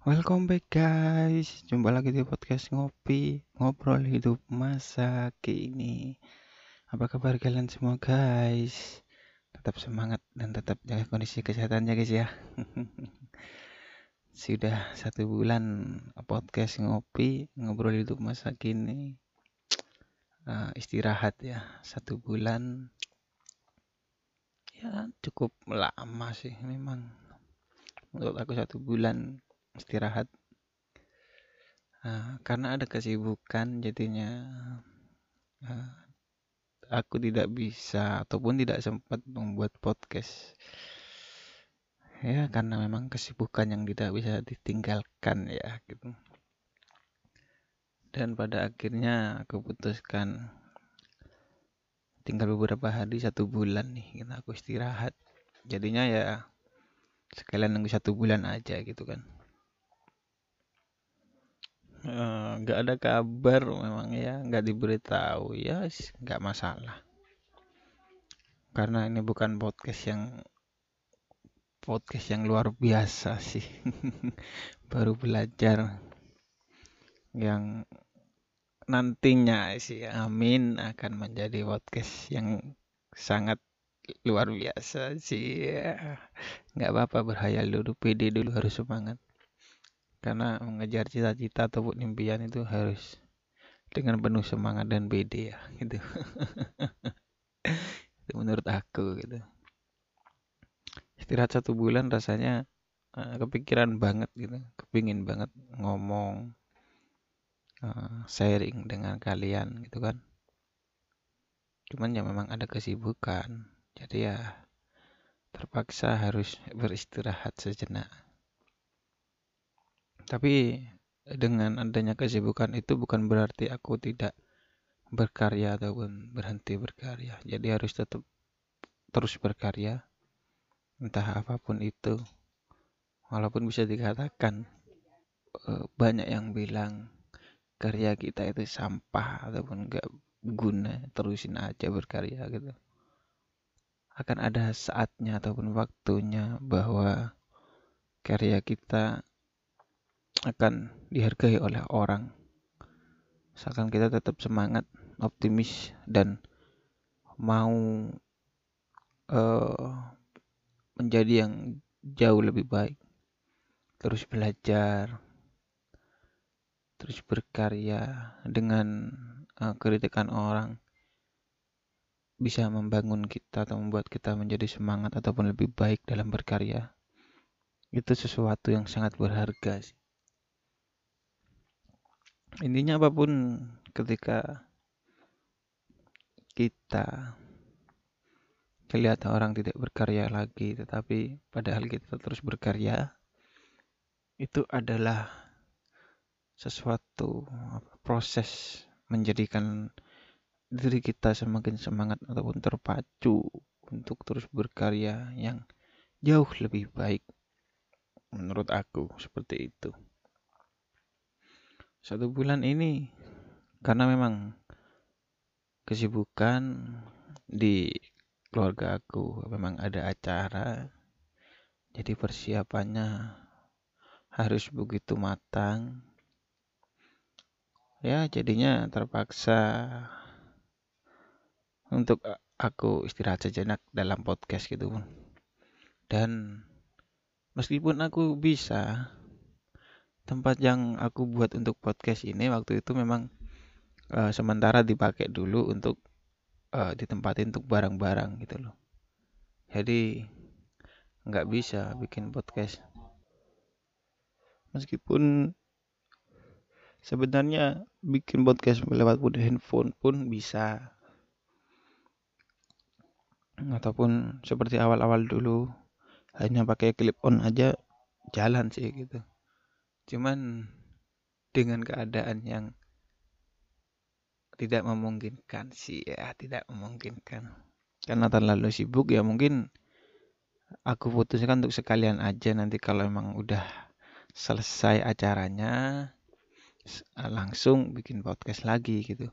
Welcome back guys, jumpa lagi di podcast ngopi, ngobrol hidup masa kini. Apa kabar kalian semua guys? Tetap semangat dan tetap jaga kondisi kesehatannya guys ya. Sudah satu bulan podcast ngopi, ngobrol hidup masa kini. Uh, istirahat ya, satu bulan. Ya cukup lama sih memang. Menurut aku satu bulan istirahat. Uh, karena ada kesibukan jadinya uh, aku tidak bisa ataupun tidak sempat membuat podcast. Ya karena memang kesibukan yang tidak bisa ditinggalkan ya gitu. Dan pada akhirnya aku putuskan tinggal beberapa hari satu bulan nih kita aku istirahat. Jadinya ya sekalian nunggu satu bulan aja gitu kan nggak uh, ada kabar memang ya nggak diberitahu ya nggak masalah. Karena ini bukan podcast yang podcast yang luar biasa sih. Baru belajar yang nantinya sih amin akan menjadi podcast yang sangat luar biasa sih. Ya. nggak apa-apa berhayal dulu pede dulu harus semangat karena mengejar cita-cita ataupun impian itu harus dengan penuh semangat dan beda ya gitu. Itu menurut aku gitu. Istirahat satu bulan rasanya uh, kepikiran banget gitu. Kepingin banget ngomong uh, sharing dengan kalian gitu kan. Cuman ya memang ada kesibukan. Jadi ya terpaksa harus beristirahat sejenak tapi dengan adanya kesibukan itu bukan berarti aku tidak berkarya ataupun berhenti berkarya. Jadi harus tetap terus berkarya. Entah apa pun itu. Walaupun bisa dikatakan eh, banyak yang bilang karya kita itu sampah ataupun enggak guna, terusin aja berkarya gitu. Akan ada saatnya ataupun waktunya bahwa karya kita akan dihargai oleh orang. Misalkan kita tetap semangat, optimis, dan mau uh, menjadi yang jauh lebih baik. Terus belajar, terus berkarya dengan uh, kritikan orang bisa membangun kita atau membuat kita menjadi semangat ataupun lebih baik dalam berkarya. Itu sesuatu yang sangat berharga sih intinya apa pun ketika kita melihat orang tidak berkarya lagi tetapi padahal kita terus berkarya itu adalah sesuatu proses menjadikan diri kita semakin semangat ataupun terpacu untuk terus berkarya yang jauh lebih baik menurut aku seperti itu satu bulan ini karena memang kesibukan di keluarga aku memang ada acara jadi persiapannya harus begitu matang. Ya jadinya terpaksa untuk aku istirahat sejenak dalam podcast gitu dan meskipun aku bisa tempat yang aku buat untuk podcast ini waktu itu memang uh, sementara dipakai dulu untuk uh, ditempatin untuk barang-barang gitu loh. Jadi nggak bisa bikin podcast. Meskipun sebenarnya bikin podcast lewat handphone pun bisa. Ataupun seperti awal-awal dulu hanya pakai clip on aja jalan sih gitu. Cuman dengan keadaan yang tidak memungkinkan sih ya, tidak memungkinkan. Karena terlalu sibuk ya mungkin aku putuskan untuk sekalian aja nanti kalau emang udah selesai acaranya langsung bikin podcast lagi gitu.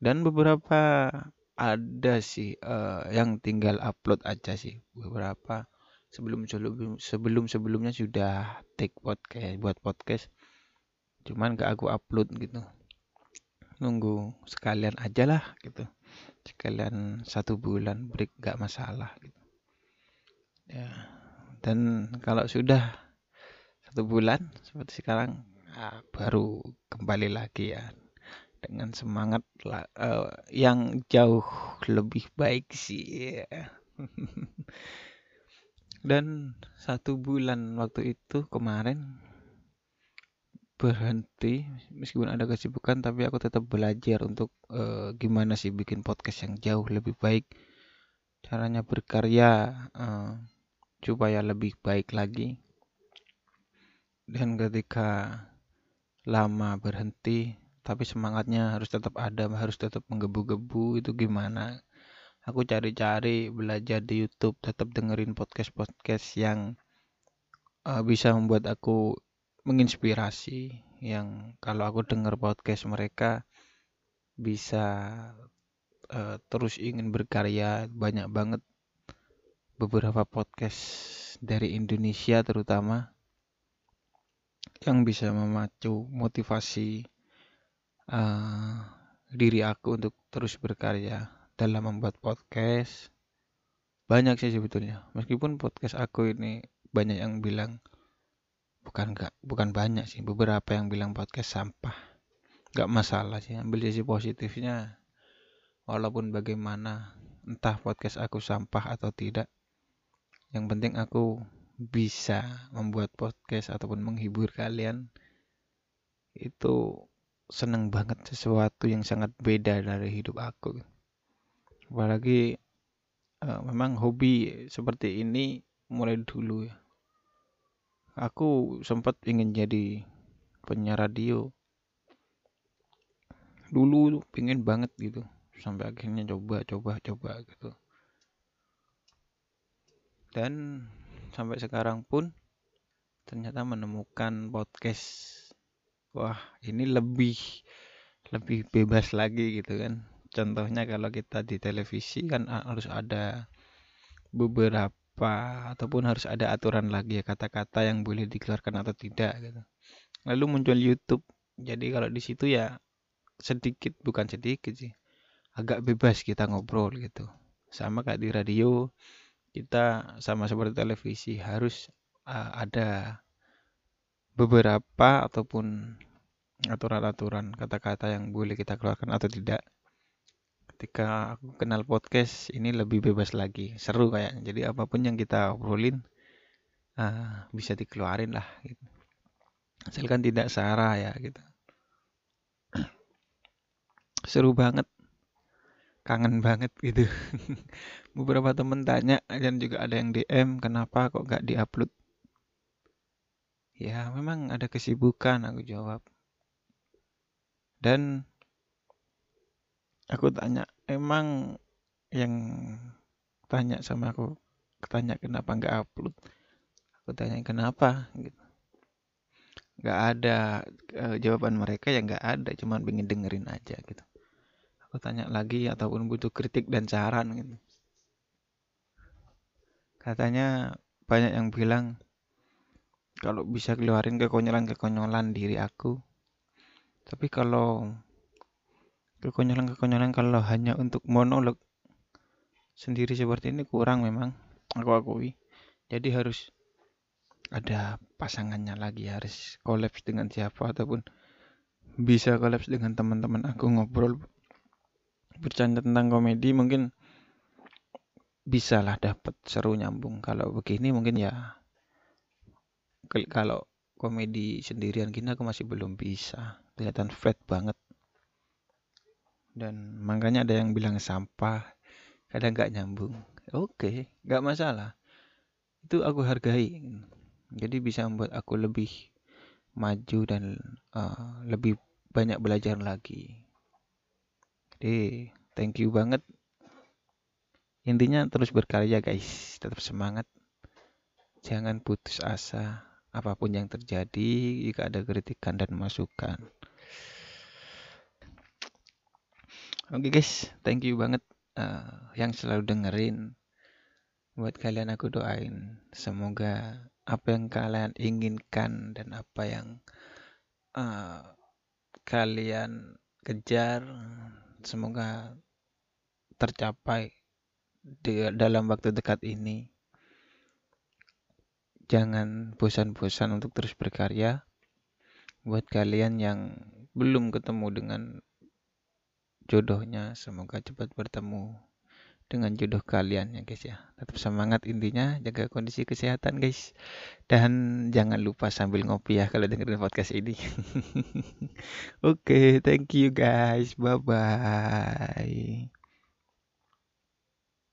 Dan beberapa ada sih uh, yang tinggal upload aja sih beberapa sebelum sebelum sebelum sebelumnya sudah take podcast buat podcast. Cuman gak aku upload gitu. Nunggu sekalian aja lah gitu. Sekalian satu bulan break gak masalah gitu. Ya dan kalau sudah satu bulan seperti sekarang ah, baru kembali lagi ya. Dengan semangat uh, yang jauh lebih baik sih ya. dan satu bulan waktu itu kemarin berhenti meskipun ada kesibukan tapi aku tetap belajar untuk uh, gimana sih bikin podcast yang jauh lebih baik caranya berkarya uh, supaya lebih baik lagi. Dan ketika lama berhenti tapi semangatnya harus tetap ada harus tetap menggebu-gebu itu gimana aku cari-cari belajar di YouTube tetap dengerin podcast-podcast yang uh, bisa membuat aku menginspirasi yang kalau aku denger podcast mereka bisa uh, terus ingin berkarya banyak banget. Beberapa podcast dari Indonesia terutama yang bisa memacu motivasi uh, diri aku untuk terus berkarya dalam membuat podcast. Banyak sih sebetulnya. Meskipun podcast aku ini banyak yang bilang bukan enggak, bukan banyak sih, beberapa yang bilang podcast sampah. Enggak masalah sih, ambil sisi positifnya. Walaupun bagaimana, entah podcast aku sampah atau tidak. Yang penting aku bisa membuat podcast ataupun menghibur kalian itu seneng banget sesuatu yang sangat beda dari hidup aku apalagi uh, memang hobi seperti ini mulai dulu ya. Aku sempat ingin jadi penyiar radio. Dulu pengen banget gitu sampai akhirnya coba coba coba gitu. Dan sampai sekarang pun ternyata menemukan podcast wah ini lebih lebih bebas lagi gitu kan contohnya kalau kita di televisi kan harus ada beberapa ataupun harus ada aturan lagi ya kata-kata yang boleh dikeluarkan atau tidak gitu. Lalu muncul YouTube. Jadi kalau di situ ya sedikit bukan sedikit sih agak bebas kita ngobrol gitu. Sama kayak di radio kita sama seperti televisi harus uh, ada beberapa ataupun aturan-aturan kata-kata yang boleh kita keluarkan atau tidak ketika aku kenal podcast ini lebih bebas lagi. Seru kayak jadi apa pun yang kita obrolin uh, bisa dikeluarin lah gitu. asalkan tidak sarah ya gitu. Seru banget. Kangen banget gitu. Beberapa temen tanya dan juga ada yang DM kenapa kok gak diupload? Ya, memang ada kesibukan, aku jawab. Dan aku tanya, emang yang tanya sama aku, tanya kenapa nggak upload? Aku tanya kenapa, gitu. Nggak ada uh, jawaban mereka ya nggak ada, cuma pengen dengerin aja gitu. Aku tanya lagi ataupun butuh kritik dan saran gitu. Katanya banyak yang bilang kalau bisa keluarin kekonyolan-kekonyolan diri aku tapi kalau kekonyolan-kekonyolan kalau hanya untuk monolog sendiri seperti ini kurang memang aku akui. Jadi harus ada pasangannya lagi harus kolaps dengan siapa ataupun bisa kolaps dengan teman-teman aku ngobrol bercanda tentang komedi mungkin bisa lah dapat seru nyambung. Kalau begini mungkin ya kalau komedi sendirian gini aku masih belum bisa. Kelihatan flat banget dan makanya ada yang bilang sampah kadang nggak nyambung. Oke okay, nggak masalah. Itu aku hargai. Jadi bisa membuat aku lebih maju dan uh, lebih banyak belajar lagi. Jadi thank you banget. Intinya terus berkarya guys. Tetap semangat. Jangan putus asa. Apa pun yang terjadi jika ada kritikan dan masukan oke okay guys. Thank you banget uh, yang selalu dengerin. Buat kalian aku doain. Semoga apa yang kalian inginkan dan apa yang uh, kalian kejar semoga tercapai di dalam waktu dekat ini. Jangan bosan-bosan untuk terus berkarya. Buat kalian yang belum ketemu dengan jodohnya semoga cepat bertemu dengan jodoh kalian ya guys ya. Tetap semangat intinya, jaga kondisi kesehatan guys. Dan jangan lupa sambil ngopi ya kalau dengerin podcast ini. Oke, okay, thank you guys. Bye bye.